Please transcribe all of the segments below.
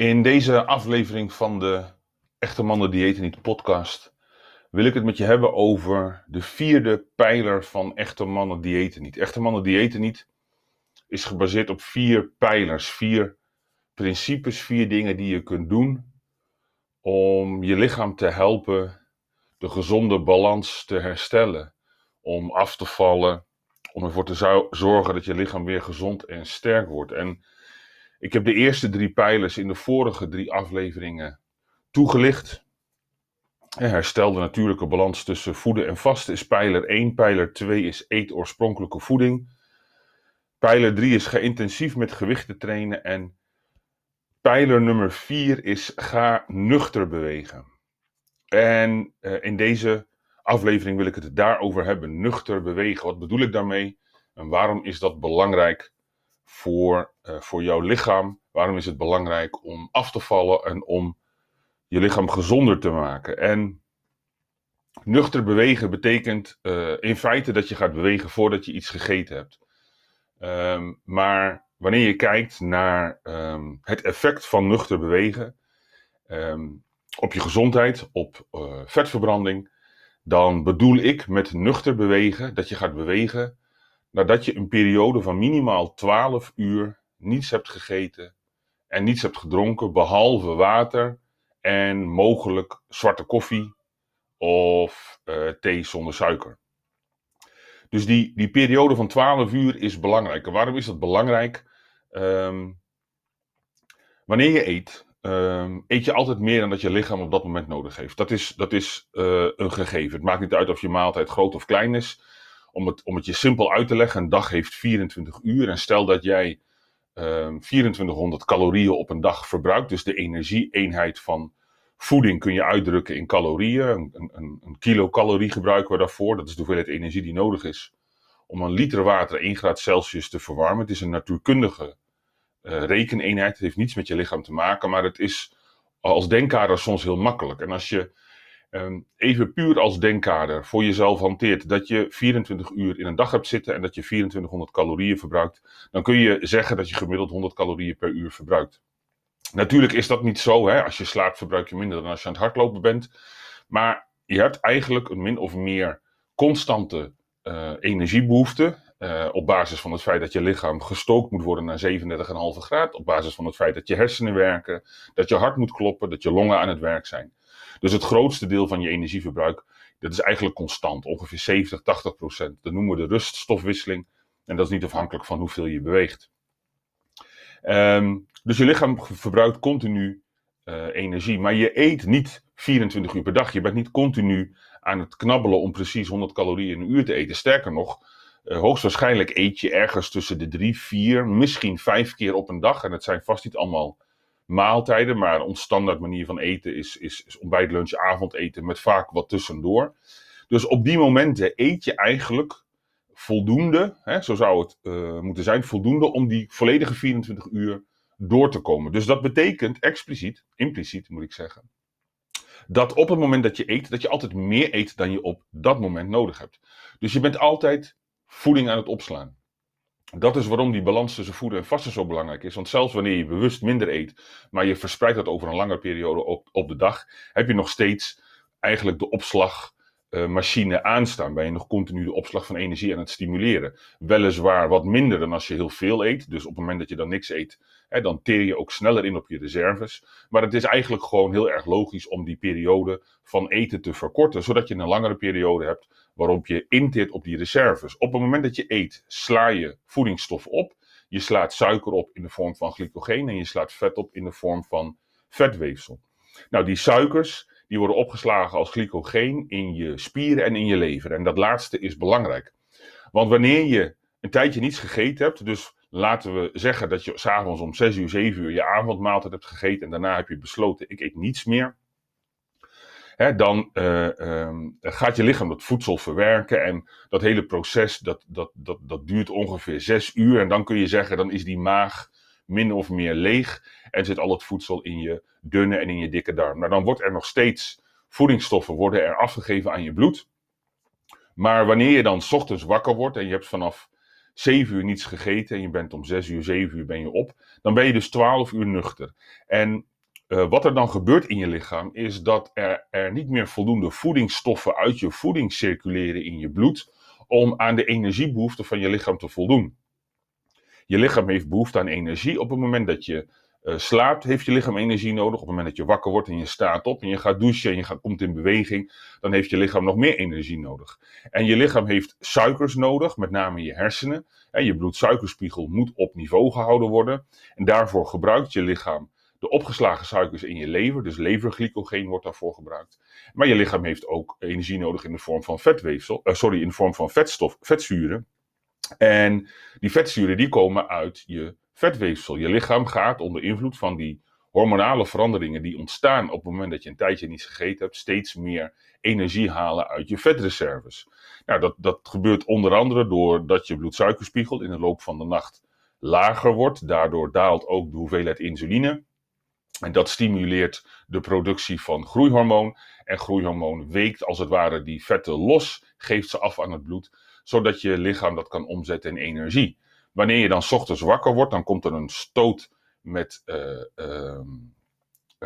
In deze aflevering van de Echte Mannen Diëten Niet podcast wil ik het met je hebben over de vierde pijler van Echte Mannen Diëten Niet. Echte Mannen Diëten Niet is gebaseerd op vier pijlers, vier principes, vier dingen die je kunt doen om je lichaam te helpen de gezonde balans te herstellen, om af te vallen, om ervoor te zorgen dat je lichaam weer gezond en sterk wordt. En ik heb de eerste drie pijlers in de vorige drie afleveringen toegelicht. Herstel de natuurlijke balans tussen voeden en vasten is pijler 1. Pijler 2 is eet oorspronkelijke voeding. Pijler 3 is ga intensief met gewichten trainen. En pijler nummer 4 is ga nuchter bewegen. En uh, in deze aflevering wil ik het daarover hebben. Nuchter bewegen. Wat bedoel ik daarmee? En waarom is dat belangrijk voor, uh, voor jouw lichaam? Waarom is het belangrijk om af te vallen en om je lichaam gezonder te maken? En nuchter bewegen betekent uh, in feite dat je gaat bewegen voordat je iets gegeten hebt. Um, maar wanneer je kijkt naar um, het effect van nuchter bewegen um, op je gezondheid, op uh, vetverbranding, dan bedoel ik met nuchter bewegen dat je gaat bewegen nadat je een periode van minimaal 12 uur niets hebt gegeten en niets hebt gedronken, behalve water en mogelijk zwarte koffie of uh, thee zonder suiker. Dus die, die periode van 12 uur is belangrijk. En waarom is dat belangrijk? Um, wanneer je eet, um, eet je altijd meer dan dat je lichaam op dat moment nodig heeft. Dat is, dat is uh, een gegeven. Het maakt niet uit of je maaltijd groot of klein is om het, om het je simpel uit te leggen, een dag heeft 24 uur. En stel dat jij um, 2400 calorieën op een dag verbruikt. Dus de energieeenheid van voeding kun je uitdrukken in calorieën. Een, een, een kilocalorie gebruiken we daarvoor. Dat is de hoeveelheid energie die nodig is om een liter water 1 graad Celsius te verwarmen. Het is een natuurkundige uh, rekeneenheid. Het heeft niets met je lichaam te maken, maar het is als denkkader soms heel makkelijk. En als je even puur als denkkader voor jezelf hanteert dat je 24 uur in een dag hebt zitten en dat je 2400 calorieën verbruikt, dan kun je zeggen dat je gemiddeld 100 calorieën per uur verbruikt. Natuurlijk is dat niet zo. Hè? Als je slaapt verbruik je minder dan als je aan het hardlopen bent. Maar je hebt eigenlijk een min of meer constante uh, energiebehoefte. Uh, op basis van het feit dat je lichaam gestookt moet worden naar 37,5 graden. Op basis van het feit dat je hersenen werken. Dat je hart moet kloppen. Dat je longen aan het werk zijn. Dus het grootste deel van je energieverbruik, dat is eigenlijk constant, ongeveer 70, 80 procent. Dat noemen we de ruststofwisseling en dat is niet afhankelijk van hoeveel je beweegt. Um, dus je lichaam verbruikt continu uh, energie, maar je eet niet 24 uur per dag. Je bent niet continu aan het knabbelen om precies 100 calorieën een uur te eten. Sterker nog, uh, hoogstwaarschijnlijk eet je ergens tussen de 3, 4, misschien 5 keer op een dag. En het zijn vast niet allemaal maaltijden, maar ons standaard manier van eten is, is, is ontbijt, lunch, avondeten met vaak wat tussendoor. Dus op die momenten eet je eigenlijk voldoende, hè, zo zou het uh, moeten zijn, voldoende om die volledige 24 uur door te komen. Dus dat betekent expliciet, impliciet moet ik zeggen, dat op het moment dat je eet, dat je altijd meer eet dan je op dat moment nodig hebt. Dus je bent altijd voeding aan het opslaan. Dat is waarom die balans tussen voeden en vasten zo belangrijk is. Want zelfs wanneer je bewust minder eet, maar je verspreidt dat over een langere periode op, op de dag, heb je nog steeds eigenlijk de opslagmachine uh, aanstaan. Ben je nog continu de opslag van energie aan het stimuleren. Weliswaar wat minder dan als je heel veel eet. Dus op het moment dat je dan niks eet, hè, dan teer je ook sneller in op je reserves. Maar het is eigenlijk gewoon heel erg logisch om die periode van eten te verkorten, zodat je een langere periode hebt waarop je inteert op die reserves. Op het moment dat je eet, sla je voedingsstof op. Je slaat suiker op in de vorm van glycogeen en je slaat vet op in de vorm van vetweefsel. Nou, die suikers die worden opgeslagen als glycogeen in je spieren en in je lever. En dat laatste is belangrijk. Want wanneer je een tijdje niets gegeten hebt, dus laten we zeggen dat je s'avonds om 6 uur, 7 uur je avondmaaltijd hebt gegeten en daarna heb je besloten, ik eet niets meer dan uh, um, gaat je lichaam dat voedsel verwerken. En dat hele proces, dat, dat, dat, dat duurt ongeveer zes uur. En dan kun je zeggen, dan is die maag min of meer leeg. En zit al het voedsel in je dunne en in je dikke darm. Maar dan wordt er nog steeds voedingsstoffen worden er afgegeven aan je bloed. Maar wanneer je dan ochtends wakker wordt en je hebt vanaf 7 uur niets gegeten en je bent om 6 uur, 7 uur ben je op, dan ben je dus 12 uur nuchter. En uh, wat er dan gebeurt in je lichaam is dat er, er niet meer voldoende voedingsstoffen uit je voeding circuleren in je bloed om aan de energiebehoeften van je lichaam te voldoen. Je lichaam heeft behoefte aan energie. Op het moment dat je uh, slaapt, heeft je lichaam energie nodig. Op het moment dat je wakker wordt en je staat op en je gaat douchen en je gaat, komt in beweging, dan heeft je lichaam nog meer energie nodig. En je lichaam heeft suikers nodig, met name je hersenen. En je bloedsuikerspiegel moet op niveau gehouden worden. En daarvoor gebruikt je lichaam de opgeslagen suikers in je lever, dus leverglycogeen wordt daarvoor gebruikt. Maar je lichaam heeft ook energie nodig in de vorm van vetweefsel, uh, sorry, in de vorm van vetstof, vetzuren. En die vetzuren die komen uit je vetweefsel. Je lichaam gaat onder invloed van die hormonale veranderingen die ontstaan op het moment dat je een tijdje niets gegeten hebt, steeds meer energie halen uit je vetreserves. Nou, dat, dat gebeurt onder andere doordat je bloedsuikerspiegel in de loop van de nacht lager wordt. Daardoor daalt ook de hoeveelheid insuline. En dat stimuleert de productie van groeihormoon. En groeihormoon weekt als het ware die vetten los, geeft ze af aan het bloed, zodat je lichaam dat kan omzetten in energie. Wanneer je dan ochtends wakker wordt, dan komt er een stoot met uh, uh,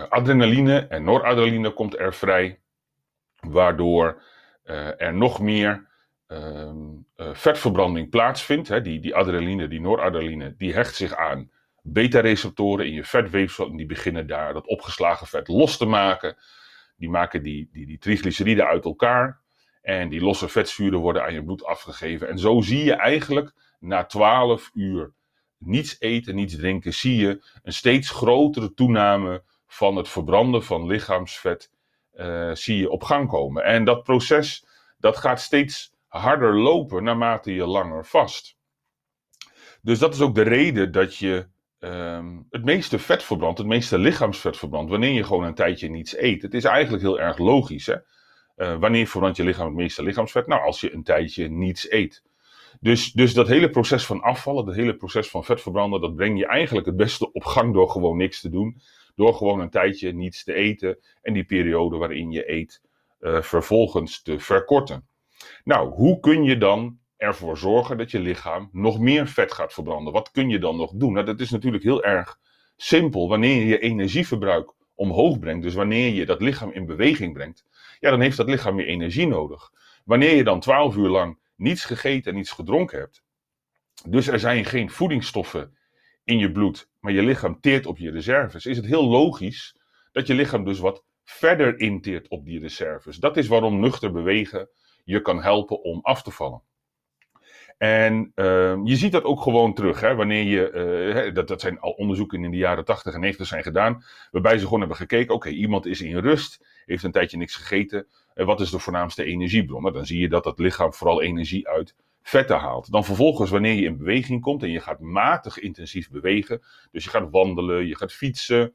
adrenaline en noradrenaline komt er vrij, waardoor uh, er nog meer ehm, vetverbranding plaatsvindt. Hè. Die, die adrenaline, die noradrenaline, die hecht zich aan beta-receptoren in je vetweefsel en die beginnen daar dat opgeslagen vet los te maken. Die maken die, die, die triglyceriden uit elkaar en die losse vetzuren worden aan je bloed afgegeven. En zo zie je eigenlijk na 12 uur niets eten, niets drinken, zie je een steeds grotere toename van het verbranden van lichaamsvet uh, zie je op gang komen. En dat proces dat gaat steeds harder lopen naarmate je langer vast. Dus dat is ook de reden dat je um, het meeste vet verbrandt, het meeste lichaamsvet verbrandt, wanneer je gewoon een tijdje niets eet. Het is eigenlijk heel erg logisch. Hè? Uh, wanneer verbrandt je lichaam het meeste lichaamsvet? Nou, als je een tijdje niets eet. Dus, dus dat hele proces van afvallen, dat hele proces van vet verbranden, dat breng je eigenlijk het beste op gang door gewoon niks te doen. Door gewoon een tijdje niets te eten en die periode waarin je eet uh, vervolgens te verkorten. Nou, hoe kun je dan ervoor zorgen dat je lichaam nog meer vet gaat verbranden. Wat kun je dan nog doen? Nou, dat is natuurlijk heel erg simpel. Wanneer je je energieverbruik omhoog brengt, dus wanneer je dat lichaam in beweging brengt, ja, dan heeft dat lichaam meer energie nodig. Wanneer je dan 12 uur lang niets gegeten en niets gedronken hebt, dus er zijn geen voedingsstoffen in je bloed, maar je lichaam teert op je reserves, is het heel logisch dat je lichaam dus wat verder inteert op die reserves. Dat is waarom nuchter bewegen je kan helpen om af te vallen. En uh, je ziet dat ook gewoon terug, hè, wanneer je, uh, dat, dat zijn al onderzoeken in de jaren 80 en 90 zijn gedaan, waarbij ze gewoon hebben gekeken, oké, iemand is in rust, heeft een tijdje niks gegeten, en wat is de voornaamste energiebron? Nou, dan zie je dat het lichaam vooral energie uit vetten haalt. Dan vervolgens, wanneer je in beweging komt en je gaat matig intensief bewegen, dus je gaat wandelen, je gaat fietsen,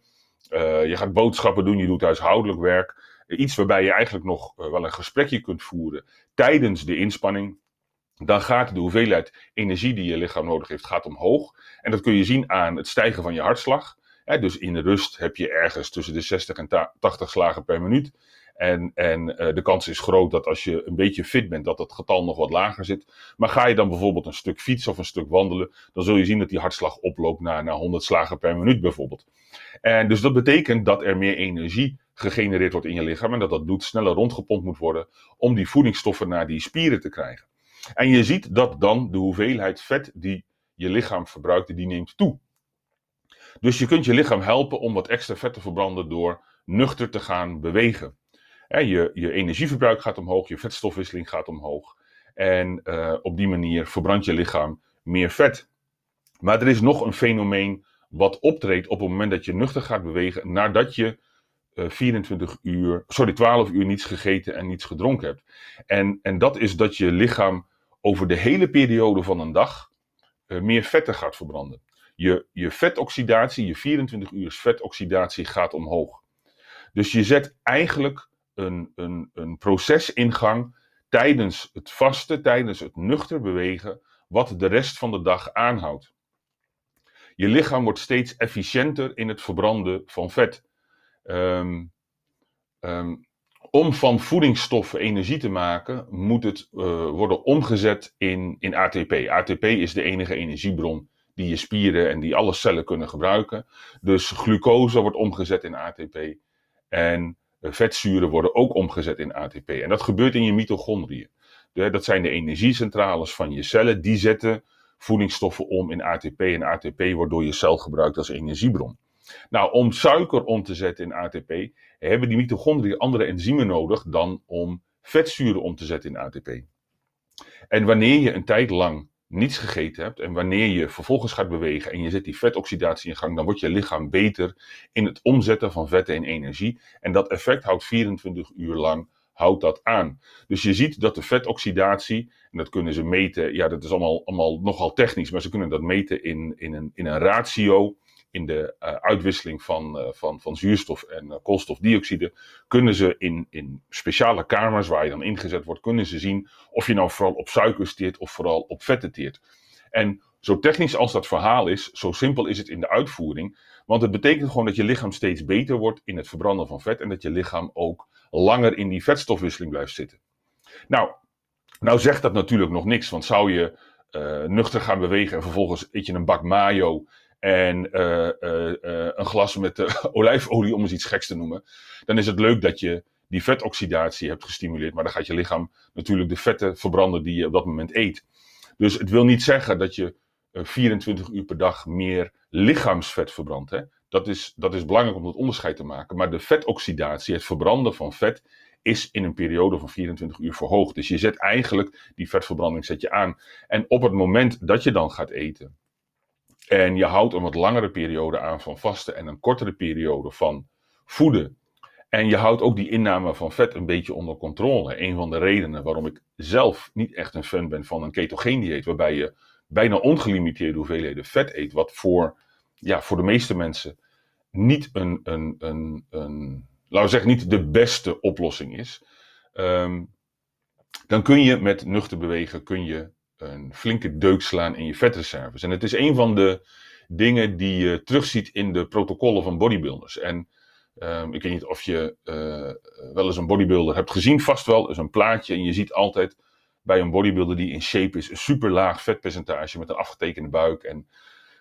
uh, je gaat boodschappen doen, je doet huishoudelijk werk, iets waarbij je eigenlijk nog wel een gesprekje kunt voeren tijdens de inspanning, dan gaat de hoeveelheid energie die je lichaam nodig heeft, gaat omhoog. En dat kun je zien aan het stijgen van je hartslag. dus in rust heb je ergens tussen de 60 en 80 slagen per minuut. En, en uh, de kans is groot dat als je een beetje fit bent, dat dat getal nog wat lager zit. Maar ga je dan bijvoorbeeld een stuk fietsen of een stuk wandelen, dan zul je zien dat die hartslag oploopt naar, naar 100 slagen per minuut bijvoorbeeld. En dus dat betekent dat er meer energie gegenereerd wordt in je lichaam en dat dat bloed sneller rondgepompt moet worden om die voedingsstoffen naar die spieren te krijgen. En je ziet dat dan de hoeveelheid vet die je lichaam verbruikt, die neemt toe. Dus je kunt je lichaam helpen om wat extra vet te verbranden door nuchter te gaan bewegen. je, je energieverbruik gaat omhoog, je vetstofwisseling gaat omhoog. En uh, op die manier verbrandt je lichaam meer vet. Maar er is nog een fenomeen wat optreedt op het moment dat je nuchter gaat bewegen nadat je 24 eh, uur, sorry, 12 uur niets gegeten en niets gedronken hebt. En, en dat is dat je lichaam over de hele periode van een dag uh, meer vetten gaat verbranden. Je, je vetoxidatie, je 24 uur vetoxidatie gaat omhoog. Dus je zet eigenlijk een, een, een proces in gang tijdens het vasten, tijdens het nuchter bewegen, wat de rest van de dag aanhoudt. Je lichaam wordt steeds efficiënter in het verbranden van vet. Um, om van voedingsstoffen energie te maken, moet het uh, worden omgezet in, in ATP. ATP is de enige energiebron die je spieren en die alle cellen kunnen gebruiken. Dus glucose wordt omgezet in ATP. En vetzuren worden ook omgezet in ATP. En dat gebeurt in je mitochondriën. Dat zijn de energiecentrales van je cellen. Die zetten voedingsstoffen om in ATP. En ATP wordt door je cel gebruikt als energiebron. Nou, om suiker om te zetten in ATP, hebben die mitochondriën andere enzymen nodig dan om vetzuren om te zetten in ATP. En wanneer je een tijd lang niets gegeten hebt en wanneer je vervolgens gaat bewegen en je zet die vetoxidatie in gang, dan wordt je lichaam beter in het omzetten van vetten in energie. En dat effect houdt 24 uur lang houdt dat aan. Dus je ziet dat de vetoxidatie, en dat kunnen ze meten, ja, dat is allemaal, allemaal nogal technisch, maar ze kunnen dat meten in, in, een, in een ratio in de uh, uitwisseling van, uh, van, van zuurstof en uh, koolstofdioxide, kunnen ze in, in speciale kamers waar je dan ingezet wordt, kunnen ze zien of je nou vooral op suikers teert of vooral op vetten teert. En zo technisch als dat verhaal is, zo simpel is het in de uitvoering. Want het betekent gewoon dat je lichaam steeds beter wordt in het verbranden van vet en dat je lichaam ook langer in die vetstofwisseling blijft zitten. Nou, nou zegt dat natuurlijk nog niks, want zou je nuchter gaan bewegen en vervolgens eet je een bak mayo en uh, uh, een glas met olijfolie, om eens iets geks te noemen, dan is het leuk dat je die vetoxidatie hebt gestimuleerd, maar dan gaat je lichaam natuurlijk de vetten verbranden die je op dat moment eet. Dus het wil niet zeggen dat je 24 uur per dag meer lichaamsvet verbrandt. Dat, is, dat is belangrijk om dat onderscheid te maken. Maar de vetoxidatie, het verbranden van vet, is in een periode van 24 uur verhoogd. Dus je zet eigenlijk die vetverbranding zet je aan. En op het moment dat je dan gaat eten, en je houdt een wat langere periode aan van vasten en een kortere periode van voeden. En je houdt ook die inname van vet een beetje onder controle. Een van de redenen waarom ik zelf niet echt een fan ben van een ketogeen dieet, waarbij je bijna ongelimiteerde hoeveelheden vet eet, wat voor, ja, voor de meeste mensen niet een, een, een, een laten we zeggen, niet de beste oplossing is. Um, dan kun je met nuchter bewegen, kun je een flinke deuk slaan in je vetreserves. En het is een van de dingen die je terugziet in de protocollen van bodybuilders. En um, ik weet niet of je uh, wel eens een bodybuilder hebt gezien, vast wel, is een plaatje. En je ziet altijd bij een bodybuilder die in shape is, een super laag vetpercentage met een afgetekende buik en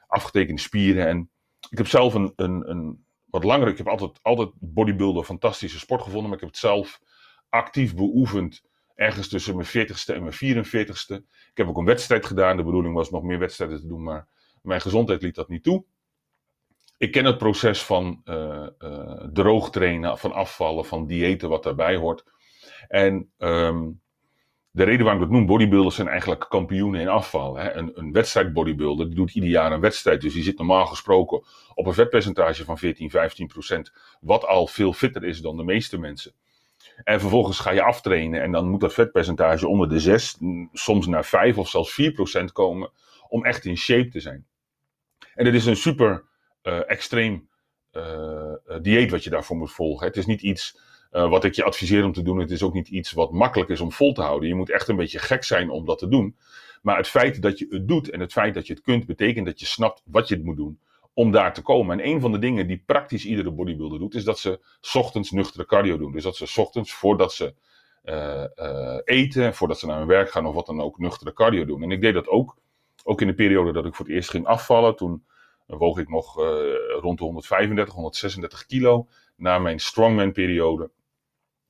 afgetekende spieren. En ik heb zelf een, een, een wat langer, ik heb altijd, altijd bodybuilder fantastische sport gevonden, maar ik heb het zelf actief beoefend ergens tussen mijn 40ste en mijn 44ste. Ik heb ook een wedstrijd gedaan. De bedoeling was nog meer wedstrijden te doen, maar mijn gezondheid liet dat niet toe. Ik ken het proces van uh, uh, droog trainen, van afvallen, van diëten, wat daarbij hoort. En um, de reden waarom ik het noem, bodybuilders zijn eigenlijk kampioenen in afval. Hè. Een, een wedstrijd bodybuilder die doet ieder jaar een wedstrijd. Dus die zit normaal gesproken op een vetpercentage van 14, 15 procent. Wat al veel fitter is dan de meeste mensen. En vervolgens ga je aftrainen en dan moet dat vetpercentage onder de 6, soms naar 5 of zelfs 4% komen om echt in shape te zijn. En het is een super uh, extreem uh, dieet wat je daarvoor moet volgen. Het is niet iets wat ik je adviseer om te doen. Het is ook niet iets wat makkelijk is om vol te houden. Je moet echt een beetje gek zijn om dat te doen. Maar het feit dat je het doet en het feit dat je het kunt, betekent dat je snapt wat je moet doen om daar te komen. En een van de dingen die praktisch iedere bodybuilder doet, is dat ze ochtends nuchtere cardio doen. Dus dat ze ochtends, voordat ze uh, uh, eten, voordat ze naar hun werk gaan of wat dan ook, nuchtere cardio doen. En ik deed dat ook, ook in de periode dat ik voor het eerst ging afvallen. Toen woog ik nog uh, rond de 135, 136 kilo na mijn strongman periode.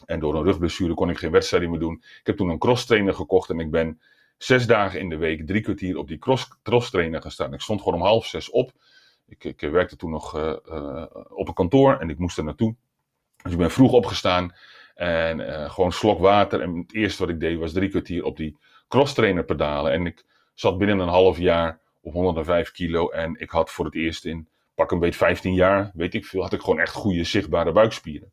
En door een rugblessure kon ik geen wedstrijden meer doen. Ik heb toen een cross trainer gekocht en ik ben zes dagen in de week, drie kwartier op die cross, cross trainer gestaan. Ik stond gewoon om half zes op. Ik, ik werkte toen nog uh, uh, op een kantoor en ik moest er naartoe. Dus ik ben vroeg opgestaan en gewoon slok water. En het eerste wat ik deed was drie kwartier op die crosstrainer pedalen. En ik zat binnen een half jaar op 105 kilo. En ik had voor het eerst in pak een beetje 15 jaar, weet ik veel, had ik gewoon echt goede zichtbare buikspieren.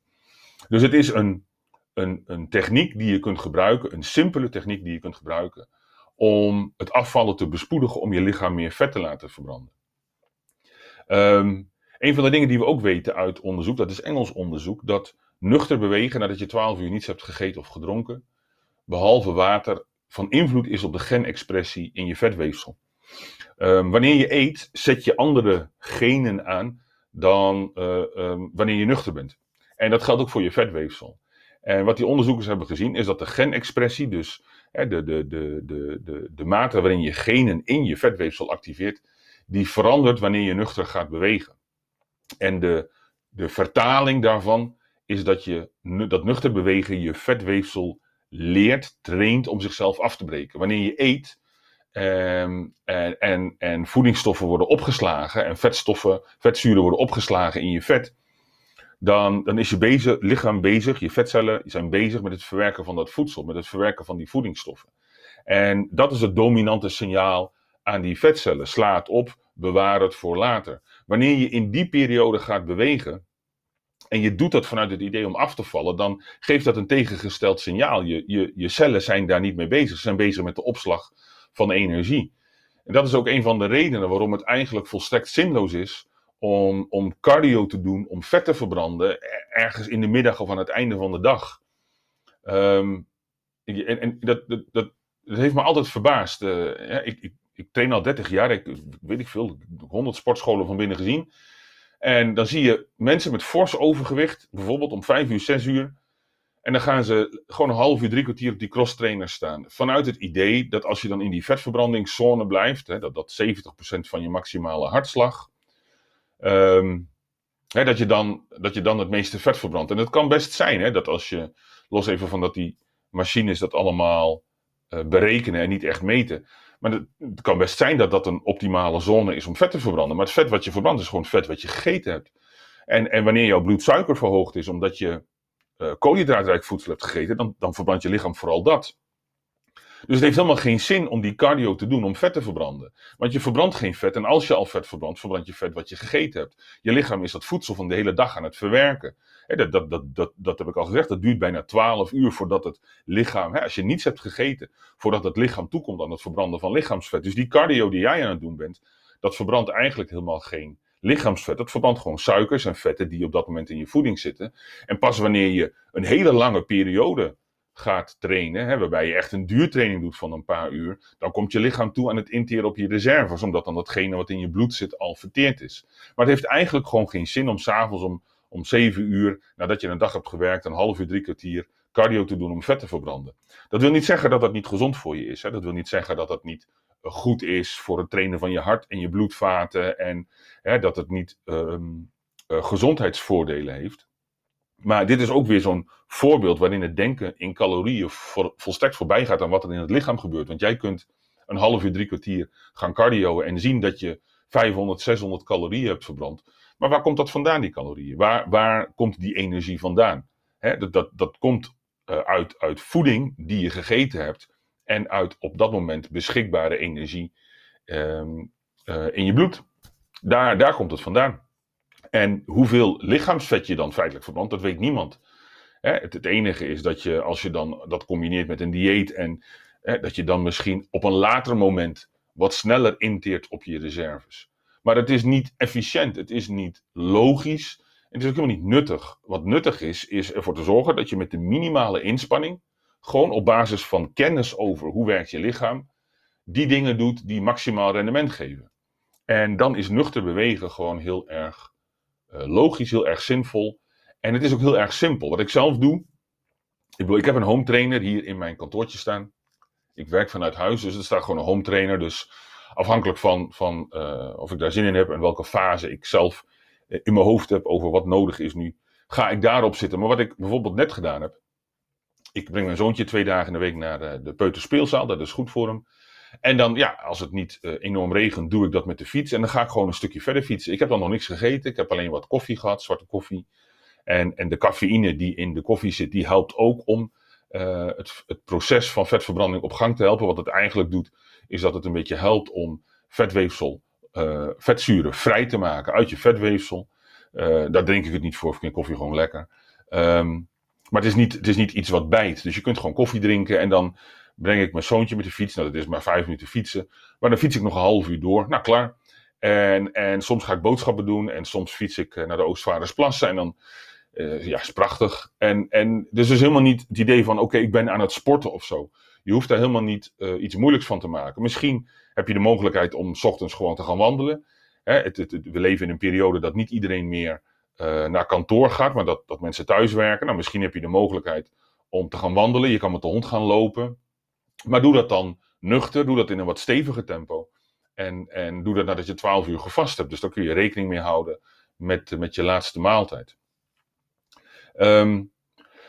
Dus het is een, een, een techniek die je kunt gebruiken, een simpele techniek die je kunt gebruiken om het afvallen te bespoedigen, om je lichaam meer vet te laten verbranden. Um, een van de dingen die we ook weten uit onderzoek, dat is Engels onderzoek, dat nuchter bewegen nadat je 12 uur niets hebt gegeten of gedronken, behalve water, van invloed is op de genexpressie in je vetweefsel. Um, wanneer je eet, zet je andere genen aan dan uh, um, wanneer je nuchter bent. En dat geldt ook voor je vetweefsel. En wat die onderzoekers hebben gezien is dat de genexpressie, dus hè, de, de, de, de, de, de mate waarin je genen in je vetweefsel activeert, die verandert wanneer je nuchter gaat bewegen. En de, de vertaling daarvan is dat je dat nuchter bewegen je vetweefsel leert, traint om zichzelf af te breken. Wanneer je eet um, en, en, en voedingsstoffen worden opgeslagen en vetstoffen, vetzuren worden opgeslagen in je vet, dan, dan is je bezig, lichaam bezig, je vetcellen zijn bezig met het verwerken van dat voedsel, met het verwerken van die voedingsstoffen. En dat is het dominante signaal aan die vetcellen. Sla het op, bewaar het voor later. Wanneer je in die periode gaat bewegen, en je doet dat vanuit het idee om af te vallen, dan geeft dat een tegengesteld signaal. Je, je, je cellen zijn daar niet mee bezig, ze zijn bezig met de opslag van energie. En dat is ook een van de redenen waarom het eigenlijk volstrekt zinloos is om, om cardio te doen, om vet te verbranden, ergens in de middag of aan het einde van de dag. Ehm, en, en dat, dat, dat, heeft me altijd verbaasd. Uh, ik, ik, ik, train al 30 jaar, ik weet ik veel, 100 sportscholen van binnen gezien. En dan zie je mensen met fors overgewicht, bijvoorbeeld om 5 uur, 6 uur. En dan gaan ze gewoon een half uur, drie kwartier op die cross trainers staan. Vanuit het idee dat als je dan in die vetverbrandingszone blijft, hè, dat, dat 70% van je maximale hartslag, um, hè, dat, je dan, dat je dan het meeste vet verbrandt. En het kan best zijn hè, dat als je, los even van dat die machines dat allemaal uh, berekenen en niet echt meten. Maar het, kan best zijn dat dat een optimale zone is om vet te verbranden. Maar het vet wat je verbrandt is gewoon vet wat je gegeten hebt. En, en wanneer jouw bloedsuiker verhoogd is omdat je uh, koolhydraatrijk voedsel hebt gegeten, dan, dan verbrandt je lichaam vooral dat. Dus het heeft helemaal geen zin om die cardio te doen om vet te verbranden. Want je verbrandt geen vet. En als je al vet verbrandt, verbrand je vet wat je gegeten hebt. Je lichaam is dat voedsel van de hele dag aan het verwerken. dat, dat, dat, dat, dat heb ik al gezegd. Dat duurt bijna 12 uur voordat het lichaam, als je niets hebt gegeten, voordat het lichaam toekomt aan het verbranden van lichaamsvet. Dus die cardio die jij aan het doen bent, dat verbrandt eigenlijk helemaal geen lichaamsvet. Dat verbrandt gewoon suikers en vetten die op dat moment in je voeding zitten. En pas wanneer je een hele lange periode gaat trainen, hè, waarbij je echt een duurtraining doet van een paar uur, dan komt je lichaam toe aan het interen op je reserves, omdat dan datgene wat in je bloed zit al verteerd is. Maar het heeft eigenlijk gewoon geen zin om s'avonds om, om 7 uur, nadat je een dag hebt gewerkt, een half uur, drie kwartier cardio te doen om vet te verbranden. Dat wil niet zeggen dat dat niet gezond voor je is. Hè? Dat wil niet zeggen dat dat niet eh, goed is voor het trainen van je hart en je bloedvaten en hè, dat het niet um, uh, gezondheidsvoordelen heeft. Maar dit is ook weer zo'n voorbeeld waarin het denken in calorieën volstrekt voorbij gaat aan wat er in het lichaam gebeurt. Want jij kunt een half uur, drie kwartier gaan cardioen en zien dat je 500, 600 calorieën hebt verbrand. Maar waar komt dat vandaan, die calorieën? Waar, waar komt die energie vandaan? dat, dat, dat komt uh, uit, uit voeding die je gegeten hebt en uit op dat moment beschikbare energie um, uh, in je bloed. Daar, daar komt het vandaan. En hoeveel lichaamsvet je dan feitelijk verbrandt, dat weet niemand. Het, het, enige is dat je, als je dan dat combineert met een dieet en dat je dan misschien op een later moment wat sneller inteert op je reserves. Maar het is niet efficiënt, het is niet logisch, het is ook helemaal niet nuttig. Wat nuttig is, is ervoor te zorgen dat je met de minimale inspanning, gewoon op basis van kennis over hoe werkt je lichaam, die dingen doet die maximaal rendement geven. En dan is nuchter bewegen gewoon heel erg logisch, heel erg zinvol. En het is ook heel erg simpel. Wat ik zelf doe. Ik, ik heb een home trainer hier in mijn kantoortje staan. Ik werk vanuit huis, dus er staat gewoon een home trainer. Dus afhankelijk van, van uh, of ik daar zin in heb en welke fase ik zelf eh, in mijn hoofd heb over wat nodig is nu, ga ik daarop zitten. Maar wat ik bijvoorbeeld net gedaan heb. Ik breng mijn zoontje twee dagen in de week naar de, de peuterspeelzaal. Dat is goed voor hem. En dan, ja, als het niet uh, enorm regent, doe ik dat met de fiets. En dan ga ik gewoon een stukje verder fietsen. Ik heb dan nog niks gegeten. Ik heb alleen wat koffie gehad, zwarte koffie. En, en de cafeïne die in de koffie zit, die helpt ook om uh, het, het proces van vetverbranding op gang te helpen. Wat het eigenlijk doet, is dat het een beetje helpt om vetweefsel, uh, vetzuren vrij te maken uit je vetweefsel. daar drink ik het niet voor, ik vind koffie gewoon lekker. Um, maar het is, niet, het is niet iets wat bijt. Dus je kunt gewoon koffie drinken en dan breng ik mijn zoontje met de fiets. Nou, dat is maar vijf minuten fietsen. Maar dan fiets ik nog een half uur door. Nou, klaar. En, en soms ga ik boodschappen doen. En soms fiets ik eh, naar de Oostvaardersplassen. En dan, uh, ja, is prachtig. En, en dus is helemaal niet het idee van, oké, ik ben aan het sporten of zo. Je hoeft daar helemaal niet uh, iets moeilijks van te maken. Misschien heb je de mogelijkheid om s ochtends gewoon te gaan wandelen. Hè, het, we leven in een periode dat niet iedereen meer naar kantoor gaat, maar dat, dat mensen thuis werken. Nou, misschien heb je de mogelijkheid om te gaan wandelen. Je kan met de hond gaan lopen. Maar doe dat dan nuchter. Doe dat in een wat steviger tempo. En, en doe dat nadat je 12 uur gevast hebt. Dus dan kun je rekening mee houden met, met je laatste maaltijd. Um,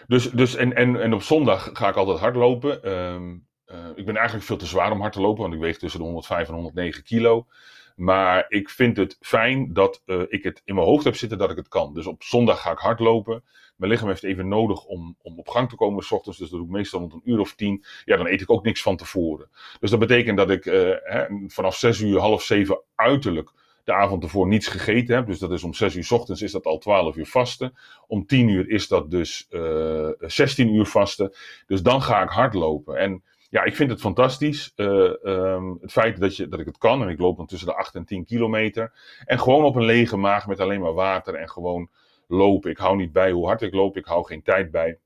dus, dus en, en, en op zondag ga ik altijd hardlopen. Um, uh, ik ben eigenlijk veel te zwaar om hard te lopen, want ik weeg tussen de 105 en 109 kilo. Maar ik vind het fijn dat uh, ik het in mijn hoofd heb zitten dat ik het kan. Dus op zondag ga ik hardlopen. Mijn lichaam heeft even nodig om, om op gang te komen s ochtends. Dus dat doe ik meestal rond een uur of tien. Ja, dan eet ik ook niks van tevoren. Dus dat betekent dat ik uh, hè, vanaf zes uur, half zeven uiterlijk de avond ervoor niets gegeten heb. Dus dat is om 6 uur ochtends is dat al 12 uur vasten. Om 10 uur is dat dus uh, 16 uur vasten. Dus dan ga ik hardlopen. En ja, ik vind het fantastisch. Uh, um, het feit dat, je, dat ik het kan. En ik loop dan tussen de 8 en 10 kilometer. En gewoon op een lege maag met alleen maar water en gewoon lopen. Ik hou niet bij hoe hard ik loop. Ik hou geen tijd bij.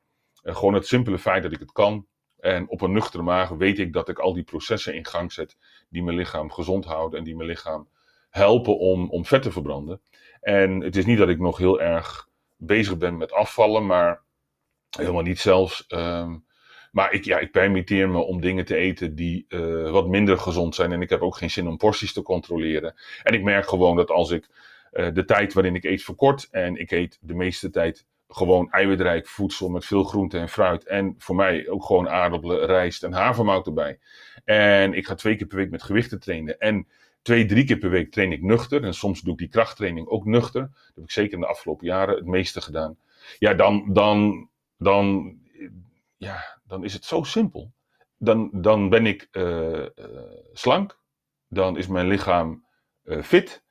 Gewoon het simpele feit dat ik het kan. En op een nuchtere maag weet ik dat ik al die processen in gang zet. Die mijn lichaam gezond houden en die mijn lichaam helpen om, om vet te verbranden. En het is niet dat ik nog heel erg bezig ben met afvallen, maar helemaal niet zelfs. Um, maar ik, ja, ik permitteer me om dingen te eten die uh, wat minder gezond zijn. En ik heb ook geen zin om porties te controleren. En ik merk gewoon dat als ik uh, de tijd waarin ik eet verkort. En ik eet de meeste tijd gewoon eiwitrijk voedsel met veel groente en fruit. En voor mij ook gewoon aardappelen, rijst en havermout erbij. En ik ga twee keer per week met gewichten trainen. En twee, drie keer per week train ik nuchter. En soms doe ik die krachttraining ook nuchter. Dat heb ik zeker in de afgelopen jaren het meeste gedaan. Ja, dan, dan, dan, ja, dan is het zo simpel. Dan, dan ben ik uh, uh, slank. Dan is mijn lichaam fit.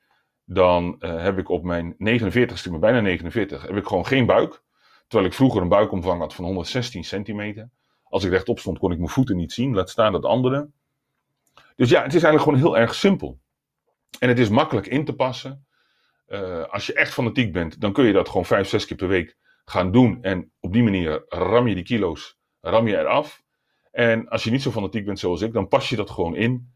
Dan heb ik op mijn 49ste, maar bijna 49, heb ik gewoon geen buik. Terwijl ik vroeger een buikomvang had van 116 centimeter. Als ik rechtop stond, kon ik mijn voeten niet zien. Laat staan dat andere. Dus ja, het is eigenlijk gewoon heel erg simpel. En het is makkelijk in te passen. Uh, als je echt fanatiek bent, dan kun je dat gewoon vijf, zes keer per week gaan doen. En op die manier ram je die kilo's, ram je eraf. En als je niet zo fanatiek bent zoals ik, dan pas je dat gewoon in.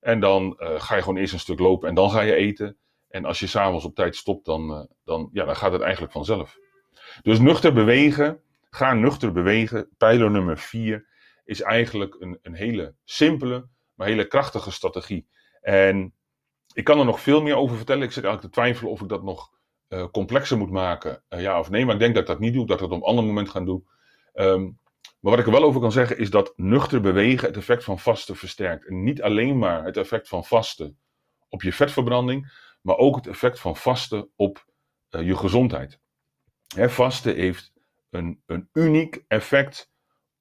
En dan uh, ga je gewoon eerst een stuk lopen en dan ga je eten. En als je s'avonds op tijd stopt, dan, uh, dan, ja, dan gaat het eigenlijk vanzelf. Dus nuchter bewegen, ga nuchter bewegen. Pijler nummer 4 is eigenlijk een, een hele simpele, maar hele krachtige strategie. En ik kan er nog veel meer over vertellen. Ik zit eigenlijk te twijfelen of ik dat nog uh, complexer moet maken, uh, ja of nee. Maar ik denk dat ik dat niet doe, dat ik dat op een ander moment ga doen. Um, maar wat ik er wel over kan zeggen is dat nuchter bewegen het effect van vasten versterkt. En niet alleen maar het effect van vasten op je vetverbranding, maar ook het effect van vasten op uh, je gezondheid. Hè, vasten heeft een, een uniek effect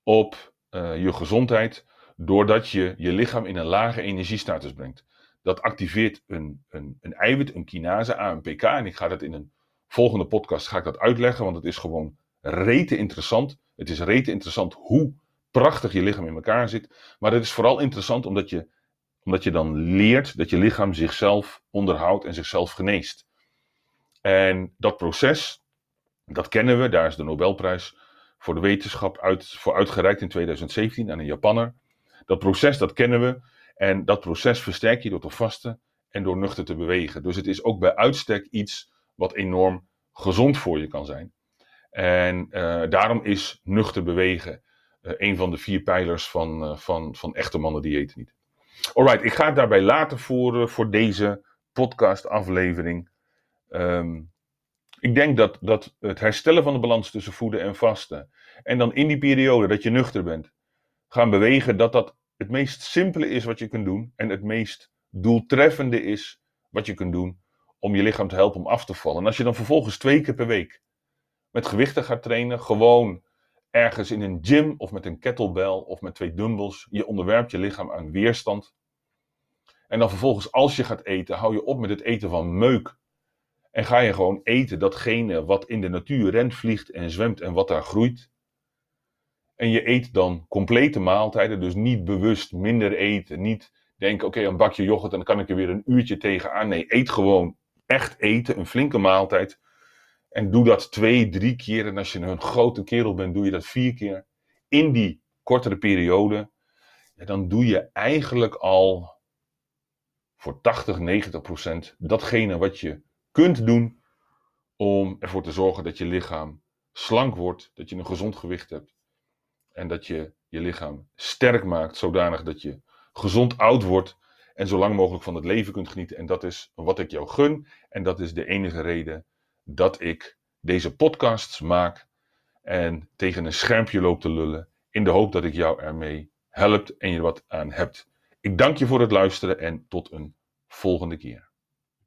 op je gezondheid doordat je je lichaam in een lage energiestatus brengt. Dat activeert een, een, een eiwit, een kinase, AMPK. En ik ga dat in een volgende podcast ga ik dat uitleggen, want het is gewoon rete interessant. Het is rete interessant hoe prachtig je lichaam in elkaar zit. Maar het is vooral interessant omdat je, omdat je dan leert dat je lichaam zichzelf onderhoudt en zichzelf geneest. En dat proces, dat kennen we. Daar is de Nobelprijs voor de wetenschap uit, voor uitgereikt in 2017 aan een Japanner. Dat proces, dat kennen we. En dat proces versterk je door te vasten en door nuchter te bewegen. Dus het is ook bij uitstek iets wat enorm gezond voor je kan zijn. En uh, daarom is nuchter bewegen uh, een van de vier pijlers van, uh, van, van echte mannen die eten niet. Alright, ik ga het daarbij laten voor, voor deze podcast aflevering. Um, ik denk dat, dat het herstellen van de balans tussen voeden en vasten. En dan in die periode dat je nuchter bent, gaan bewegen, dat dat het meest simpele is wat je kunt doen en het meest doeltreffende is wat je kunt doen om je lichaam te helpen om af te vallen. En als je dan vervolgens twee keer per week met gewichten gaat trainen, gewoon ergens in een gym of met een kettlebell of met twee dumbbells, je onderwerpt je lichaam aan weerstand. En dan vervolgens als je gaat eten, hou je op met het eten van meuk. En ga je gewoon eten datgene wat in de natuur rent, vliegt en zwemt en wat daar groeit. En je eet dan complete maaltijden, dus niet bewust minder eten. Niet denken, oké, een bakje yoghurt en dan kan ik er weer een uurtje tegenaan. Nee, eet gewoon echt eten, een flinke maaltijd. En doe dat twee, drie keer. En als je een grote kerel bent, doe je dat vier keer. In die kortere periode. Ja, dan doe je eigenlijk al voor 80, 90 procent datgene wat je kunt doen om ervoor te zorgen dat je lichaam slank wordt, dat je een gezond gewicht hebt en dat je je lichaam sterk maakt, zodanig dat je gezond oud wordt en zo lang mogelijk van het leven kunt genieten. En dat is wat ik jou gun en dat is de enige reden dat ik deze podcasts maak en tegen een schermpje loop te lullen in de hoop dat ik jou ermee helpt en je er wat aan hebt. Ik dank je voor het luisteren en tot een volgende keer.